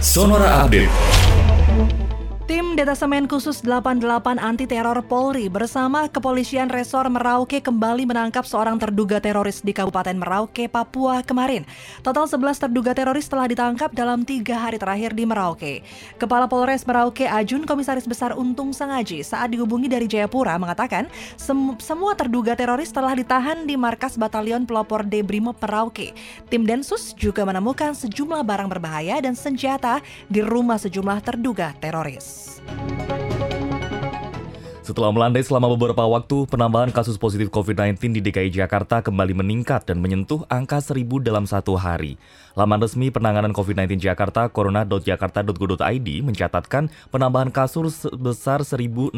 Sonora Update. Tim Detasemen Khusus 88 Anti Teror Polri bersama Kepolisian Resor Merauke kembali menangkap seorang terduga teroris di Kabupaten Merauke, Papua kemarin. Total 11 terduga teroris telah ditangkap dalam tiga hari terakhir di Merauke. Kepala Polres Merauke Ajun Komisaris Besar Untung Sangaji saat dihubungi dari Jayapura mengatakan sem semua terduga teroris telah ditahan di markas Batalion Pelopor D Brimob Merauke. Tim Densus juga menemukan sejumlah barang berbahaya dan senjata di rumah sejumlah terduga teroris. Thank you. Setelah melandai selama beberapa waktu, penambahan kasus positif COVID-19 di DKI Jakarta kembali meningkat dan menyentuh angka 1000 dalam satu hari. Laman resmi penanganan COVID-19 Jakarta, corona.jakarta.go.id mencatatkan penambahan kasus sebesar 1064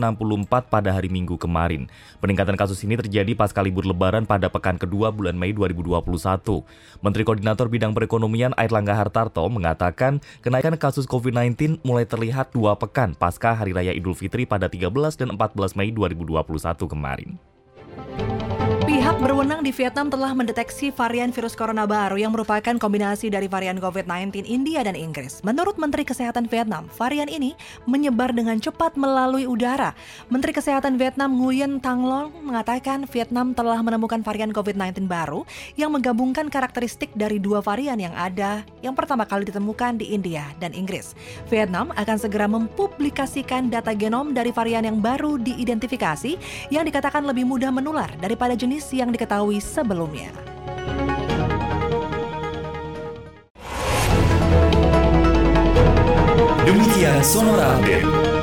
pada hari Minggu kemarin. Peningkatan kasus ini terjadi pasca libur lebaran pada pekan kedua bulan Mei 2021. Menteri Koordinator Bidang Perekonomian Airlangga Hartarto mengatakan kenaikan kasus COVID-19 mulai terlihat dua pekan pasca Hari Raya Idul Fitri pada 13 dan 14 14 Mei 2021 kemarin. Pihak berwenang di Vietnam telah mendeteksi varian virus corona baru yang merupakan kombinasi dari varian COVID-19 India dan Inggris. Menurut Menteri Kesehatan Vietnam, varian ini menyebar dengan cepat melalui udara. Menteri Kesehatan Vietnam Nguyen Thanh Long mengatakan Vietnam telah menemukan varian COVID-19 baru yang menggabungkan karakteristik dari dua varian yang ada yang pertama kali ditemukan di India dan Inggris. Vietnam akan segera mempublikasikan data genom dari varian yang baru diidentifikasi yang dikatakan lebih mudah menular daripada jenis yang diketahui sebelumnya. Demikian Sonora Update.